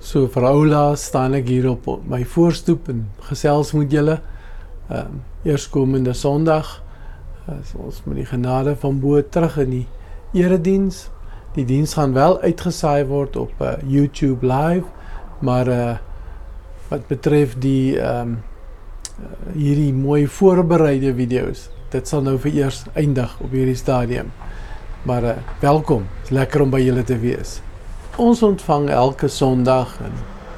So vir Oula staan ek hier op my voorstoep en gesels met julle. Ehm um, eerskomende Sondag as ons met die genade van bo terug in die erediens. Die diens gaan wel uitgesaai word op uh, YouTube live, maar uh wat betref die ehm um, hierdie mooi voorbereide video's, dit sal nou vir eers eindig op hierdie stadium. Maar uh, welkom. Dit is lekker om by julle te wees. Ons ontvang elke Sondag in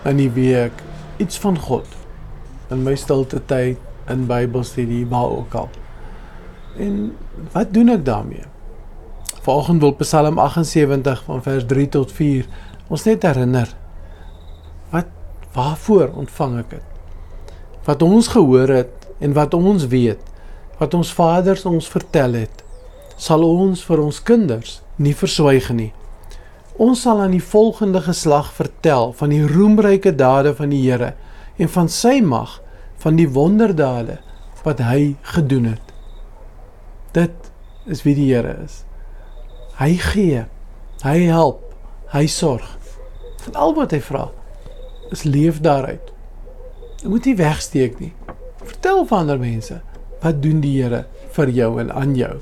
in die week iets van God. In my stilte tyd, in Bybelstudie, waar ook al. En wat doen ek daarmee? Vanoggend wil Psalm 78 van vers 3 tot 4 ons net herinner. Wat waarvoor ontvang ek dit? Wat ons gehoor het en wat ons weet, wat ons vaders ons vertel het, sal ons vir ons kinders nie verswyg nie. Ons sal aan die volgende geslag vertel van die roemryke dade van die Here en van sy mag, van die wonderdade wat hy gedoen het. Dit is wie die Here is. Hy gee, hy help, hy sorg. En al wat hy vra is leef daaruit. Jy moet nie wegsteek nie. Vertel vir ander mense wat doen die Here vir jou en aan jou.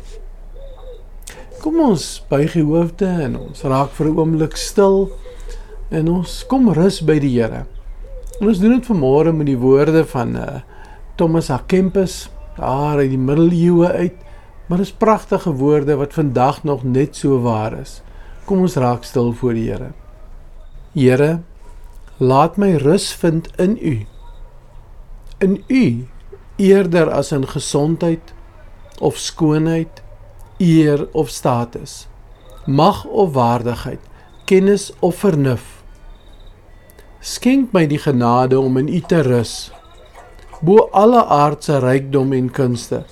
Kom ons buig die hoofde en ons raak vir 'n oomblik stil en ons kom rus by die Here. En ons doen dit vanmôre met die woorde van uh, Thomas A Kempis daar uit die middeleeue uit. Maar dis pragtige woorde wat vandag nog net so waar is. Kom ons raak stil voor die Here. Here, laat my rus vind in U. In U eerder as in gesondheid of skoonheid eer of status, mag of waardigheid, kennis of vernuf. Skenk my die genade om in U te rus, bo alle aardse rykdom en kunste,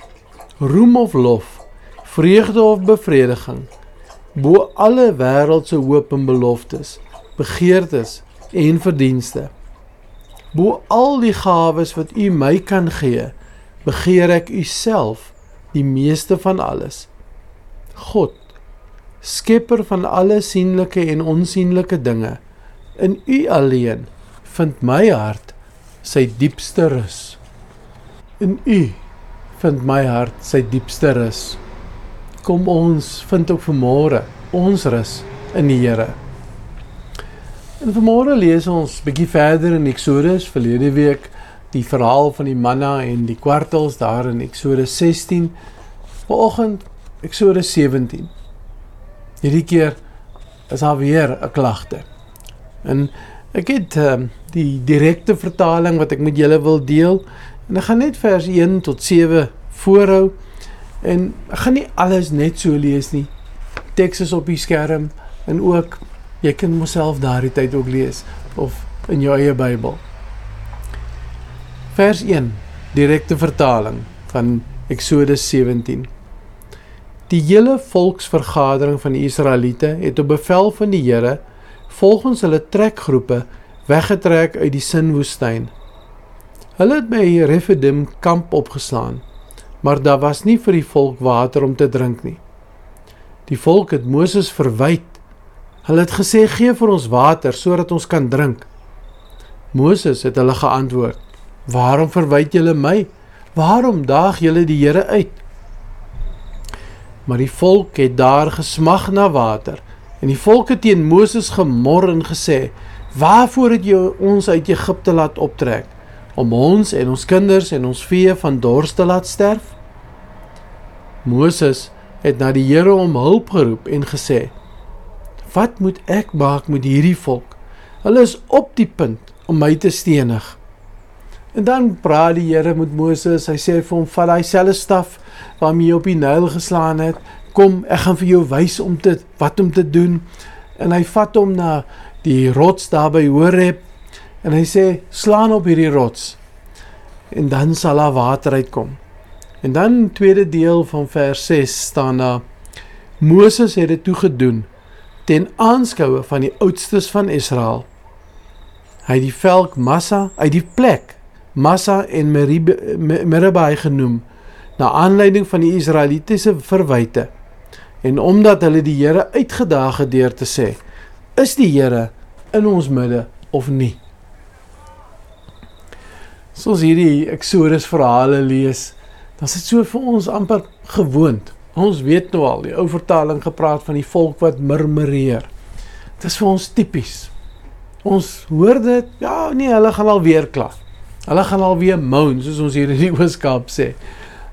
roem of lof, vreugde of bevrediging, bo alle wêreldse hoop en beloftes, begeertes en verdienste. Bo al die gawes wat U my kan gee, begeer ek U self die meeste van alles God, skepper van alle sienlike en onsienlike dinge, in U alleen vind my hart sy diepste rus. In U vind my hart sy diepste rus. Kom ons vind ook vanmôre ons rus in die Here. En vanmôre lees ons bietjie verder in Eksodus verlede week die verhaal van die manna en die kwartels daar in Eksodus 16. Vanoggend Eksodus 17. Hierdie keer is daar weer 'n klagte. En ek het um, die direkte vertaling wat ek met julle wil deel en ek gaan net vers 1 tot 7 voorhou en ek gaan nie alles net so lees nie. Teks is op die skerm en ook jy kan myself daardie tyd ook lees of in jou eie Bybel. Vers 1 direkte vertaling van Eksodus 17. Die hele volksvergadering van die Israeliete het op bevel van die Here volgens hulle trekgroepe weggetrek uit die Sinwoestyn. Hulle het by Rephidim kamp opgeslaan, maar daar was nie vir die volk water om te drink nie. Die volk het Moses verwyd. Hulle het gesê: "Gee vir ons water sodat ons kan drink." Moses het hulle geantwoord: "Waarom verwyd julle my? Waarom daag julle die Here uit?" Maar die volk het daar gesmag na water. En die volk het teen Moses gemor en gesê: "Waarvoor het jy ons uit Egipte laat optrek om ons en ons kinders en ons vee van dors te laat sterf?" Moses het na die Here om hulp geroep en gesê: "Wat moet ek maak met hierdie volk? Hulle is op die punt om my te stenig." En dan praat die Here met Moses. Hy sê vir hom: "Vat daai selfe staf waarmee jy op die Nyl geslaan het. Kom, ek gaan vir jou wys om te wat om te doen." En hy vat hom na die rots daar by Horeb en hy sê: "Slaan op hierdie rots." En dan sal daar water uitkom. En dan tweede deel van vers 6 staan daar: Moses het dit toe gedoen ten aanskoue van die oudstes van Israel. Hy het die velk massa uit die plek Massa en Meribai genoem na aanleiding van die Israelitiese verwyte en omdat hulle die Here uitgedaag het deur te sê is die Here in ons midde of nie. Soos hierdie Exodus verhale lees, dan is dit so vir ons amper gewoond. Ons weet nou al, die ou vertaling gepraat van die volk wat murmureer. Dit is vir ons tipies. Ons hoor dit, ja, nee, hulle gaan al weer kla. Hulle gaan al weer moan, soos ons hier in die Ooskaap sê.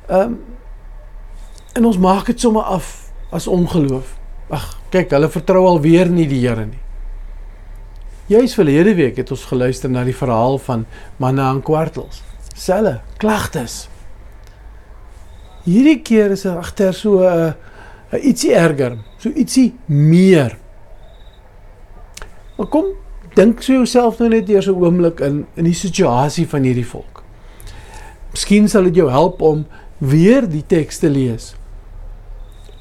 Ehm um, en ons maak dit sommer af as ongeloof. Ag, kyk, hulle vertrou al weer nie die Here nie. Juis verlede week het ons geluister na die verhaal van manna en kwartels. Selle, klagtes. Hierdie keer is daar agter so 'n uh, uh, ietsie erger, so ietsie meer. Maar kom, dink so jouself nou net eers 'n oomblik in in die situasie van hierdie volk. Miskien sal dit jou help om weer die teks te lees.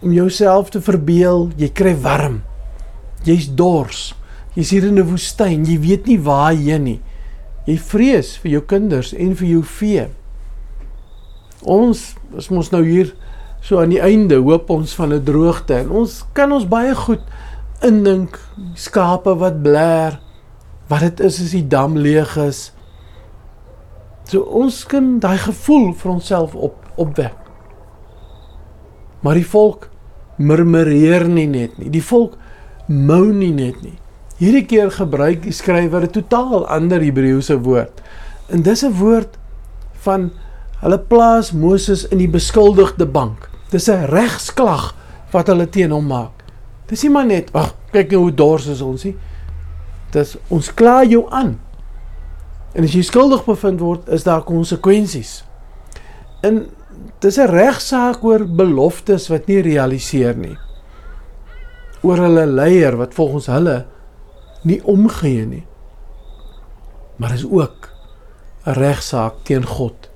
Om jouself te verbeel, jy kry warm. Jy's dors. Jy's hier in 'n woestyn, jy weet nie waar heen nie. Jy vrees vir jou kinders en vir jou vee. Ons is mos nou hier so aan die einde, hoop ons van 'n droogte en ons kan ons baie goed indink skape wat blær, wat dit is as die dam leeg is. So ons kan daai gevoel vir onsself op opwek. Maar die volk murmureer nie net nie. Die volk mou nie net nie. Hierdie keer gebruik die skrywer 'n totaal ander Hebreëse woord. En dis 'n woord van hulle plaas Moses in die beskuldigde bank. Dis 'n regsklag wat hulle teen hom maak. Dis nie maar net, ag, kyk nou hoe dors is ons nie. Dis ons kla jou aan. En as jy skuldig bevind word, is daar konsekwensies. En dis 'n regsaak oor beloftes wat nie realiseer nie. Oor hulle leier wat volgens hulle nie omgee nie. Maar is ook 'n regsaak teen God.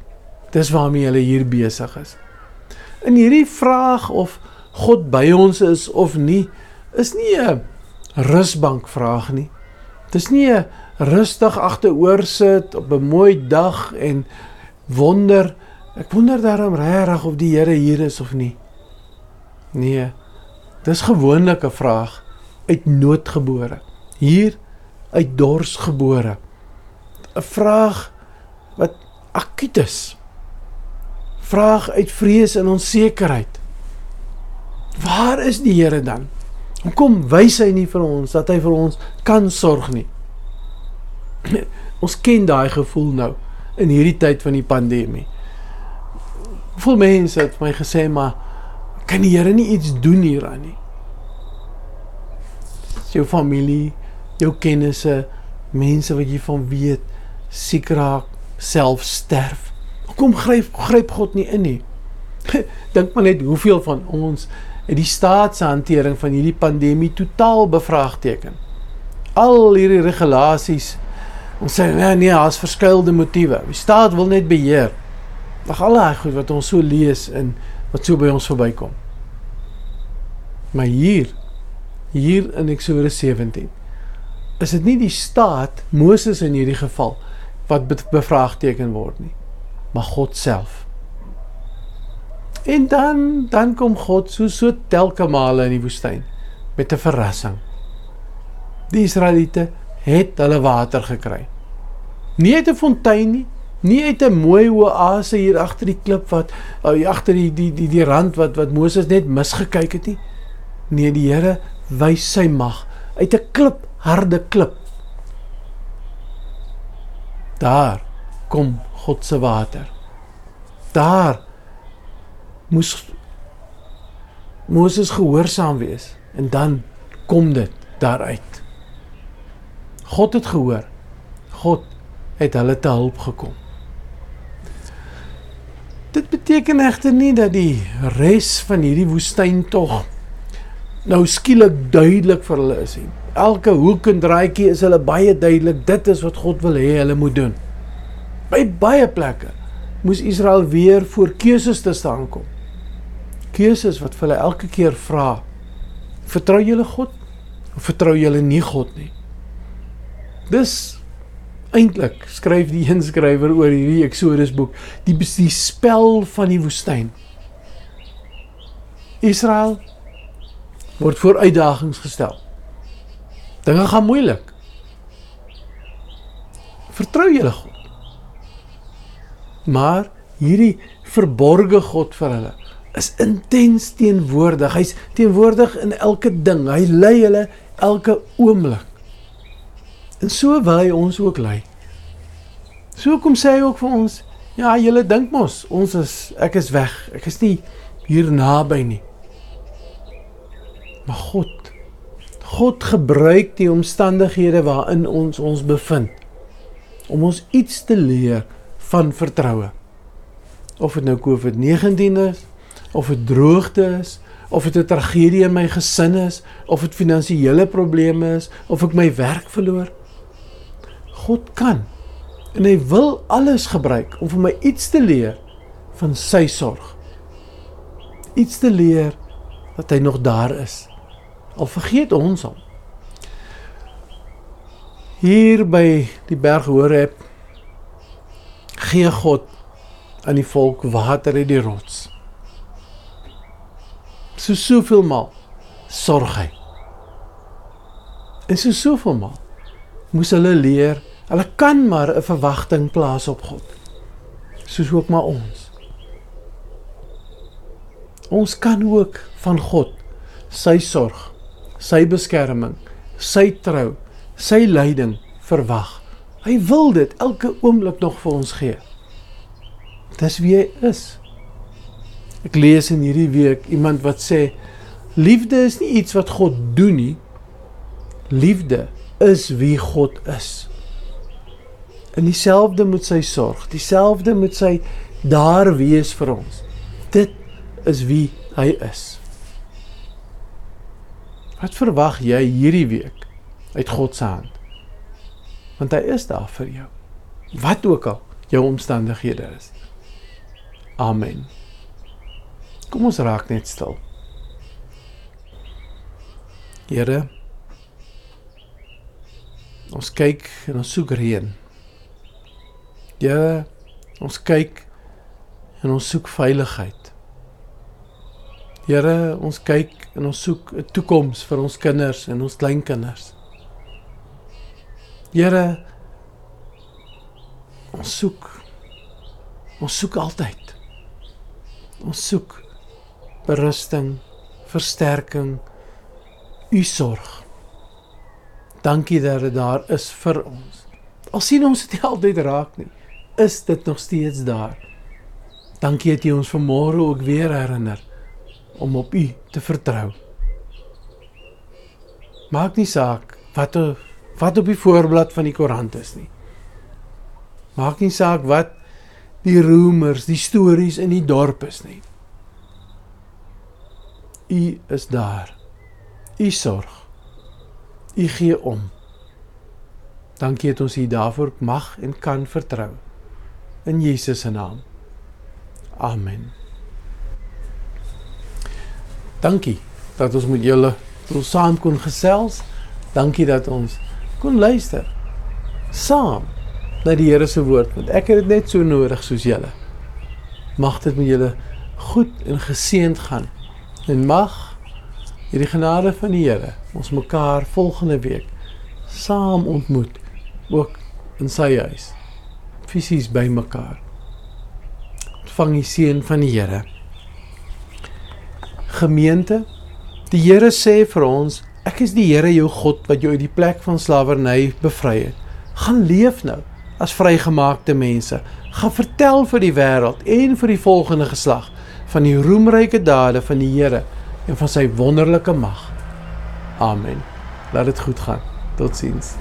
Dis waarmee hulle hier besig is. In hierdie vraag of God by ons is of nie, is nie 'n rusbank vraag nie. Dis nie 'n rustig agteroor sit op 'n mooi dag en wonder ek wonder daarom regtig of die Here hier is of nie. Nee. Dis gewoonlik 'n vraag uit noodgebore hier uit dors gebore. 'n Vraag wat akuut is. Vraag uit vrees en onsekerheid. Waar is die Here dan? Hoekom wys hy nie vir ons dat hy vir ons kan sorg nie? Ons ken daai gevoel nou in hierdie tyd van die pandemie. Hoeveel mense het my gesê maar kan die Here nie iets doen hieraan nie? Jou familie, jou kennisse, mense wat jy van weet, siek raak, self sterf. Hoekom gryp gryp God nie in nie? Dink maar net hoeveel van ons het die staatshantering van hierdie pandemie totaal bevraagteken. Al hierdie regulasies ons sê nee, nee, daar's verskeie motiewe. Die staat wil net beheer. Ag al daai goed wat ons so lees en wat so by ons verbykom. Maar hier hier in Eksodus 17 is dit nie die staat Moses in hierdie geval wat bevraagteken word nie, maar God self. En dan dan kom God so so telke male in die woestyn met 'n verrassing. Die Israeliete het hulle water gekry. Nie uit 'n fontein nie, nie uit 'n mooi oase hier agter die klip wat hier agter die die die die rand wat wat Moses net misgekyk het nie. Nee, die Here wys sy mag uit 'n klip harde klip. Daar kom God se water. Daar moes Moses gehoorsaam wees en dan kom dit daaruit. God het gehoor. God het hulle te hulp gekom. Dit beteken egter nie dat die res van hierdie woestyn tog nou skielik duidelik vir hulle is nie elke hoek en draaitjie is hulle baie duidelik dit is wat God wil hê hulle moet doen. By baie plekke moes Israel weer voor keuses te staan kom. Keuses wat hulle elke keer vra: Vertrou julle God of vertrou julle nie God nie? Dis eintlik skryf die een skrywer oor hierdie Eksodus boek, die die spel van die woestyn. Israel word voor uitdagings gestel. Dinge gaan moeilik. Vertrou julle God. Maar hierdie verborgde God vir hulle is intens teenwoordig. Hy's teenwoordig in elke ding. Hy lei hulle elke oomblik. En so wil hy ons ook lei. So kom sê hy ook vir ons, ja, julle dink mos ons is ek is weg. Ek is nie hier naby nie. Maar God God gebruik die omstandighede waarin ons ons bevind om ons iets te leer van vertroue. Of dit nou COVID-19 is, of dit droogte is, of dit 'n tragedie in my gesin is, of dit finansiële probleme is, of ek my werk verloor. God kan en hy wil alles gebruik om vir my iets te leer van sy sorg. Iets te leer dat hy nog daar is. Al vergeet ons hom. Hier by die berg Horeb gee God aan die volk water uit die rots. So soveel maal sorg hy. En so soveel maal moes hulle leer, hulle kan maar 'n verwagting plaas op God. Soos ook maar ons. Ons kan ook van God sy sorg, sy beskerming, sy trou, sy leiding verwag. Hy wil dit elke oomblik nog vir ons gee. Dis wie hy is. Ek lees in hierdie week iemand wat sê liefde is nie iets wat God doen nie. Liefde is wie God is. En dieselfde moet sy sorg, dieselfde moet sy daar wees vir ons. Dit is wie hy is. Wat verwag jy hierdie week uit God se hand? Want hy is daar vir jou. Wat ook al jou omstandighede is. Amen. Kom ons raak net stil. Here Ons kyk en ons soek reën. Ja, ons kyk en ons soek veiligheid. Here, ons kyk en ons soek 'n toekoms vir ons kinders en ons kleinkinders. Here, ons soek ons soek altyd. Ons soek berusting, versterking, u sorg. Dankie dat dit daar is vir ons. Al sien ons dit nie altyd raak nie, is dit nog steeds daar. Dankie dat jy ons vanmôre ook weer herinner om op u te vertrou. Maak nie saak wat wat op die voorblad van die koerant is nie. Maak nie saak wat die roemers, die stories in die dorp is nie. U is daar. U sorg. U gee om. Dankie dat ons U daarvoor mag en kan vertrou. In Jesus se naam. Amen. Dankie dat ons met julle so saam kon gesels. Dankie dat ons kon luister saam na die Here se woord want ek het dit net so nodig soos julle. Mag dit met julle goed en geseënd gaan. En mag hierdie genade van die Here ons mekaar volgende week saam ontmoet ook in sy huis fisies by mekaar ontvang die seën van die Here gemeente die Here sê vir ons ek is die Here jou God wat jou uit die plek van slawerny bevry het gaan leef nou as vrygemaakte mense gaan vertel vir die wêreld en vir die volgende geslag van die roemryke dade van die Here en van sy wonderlike mag. Amen. Laat dit goed gaan. Totsiens.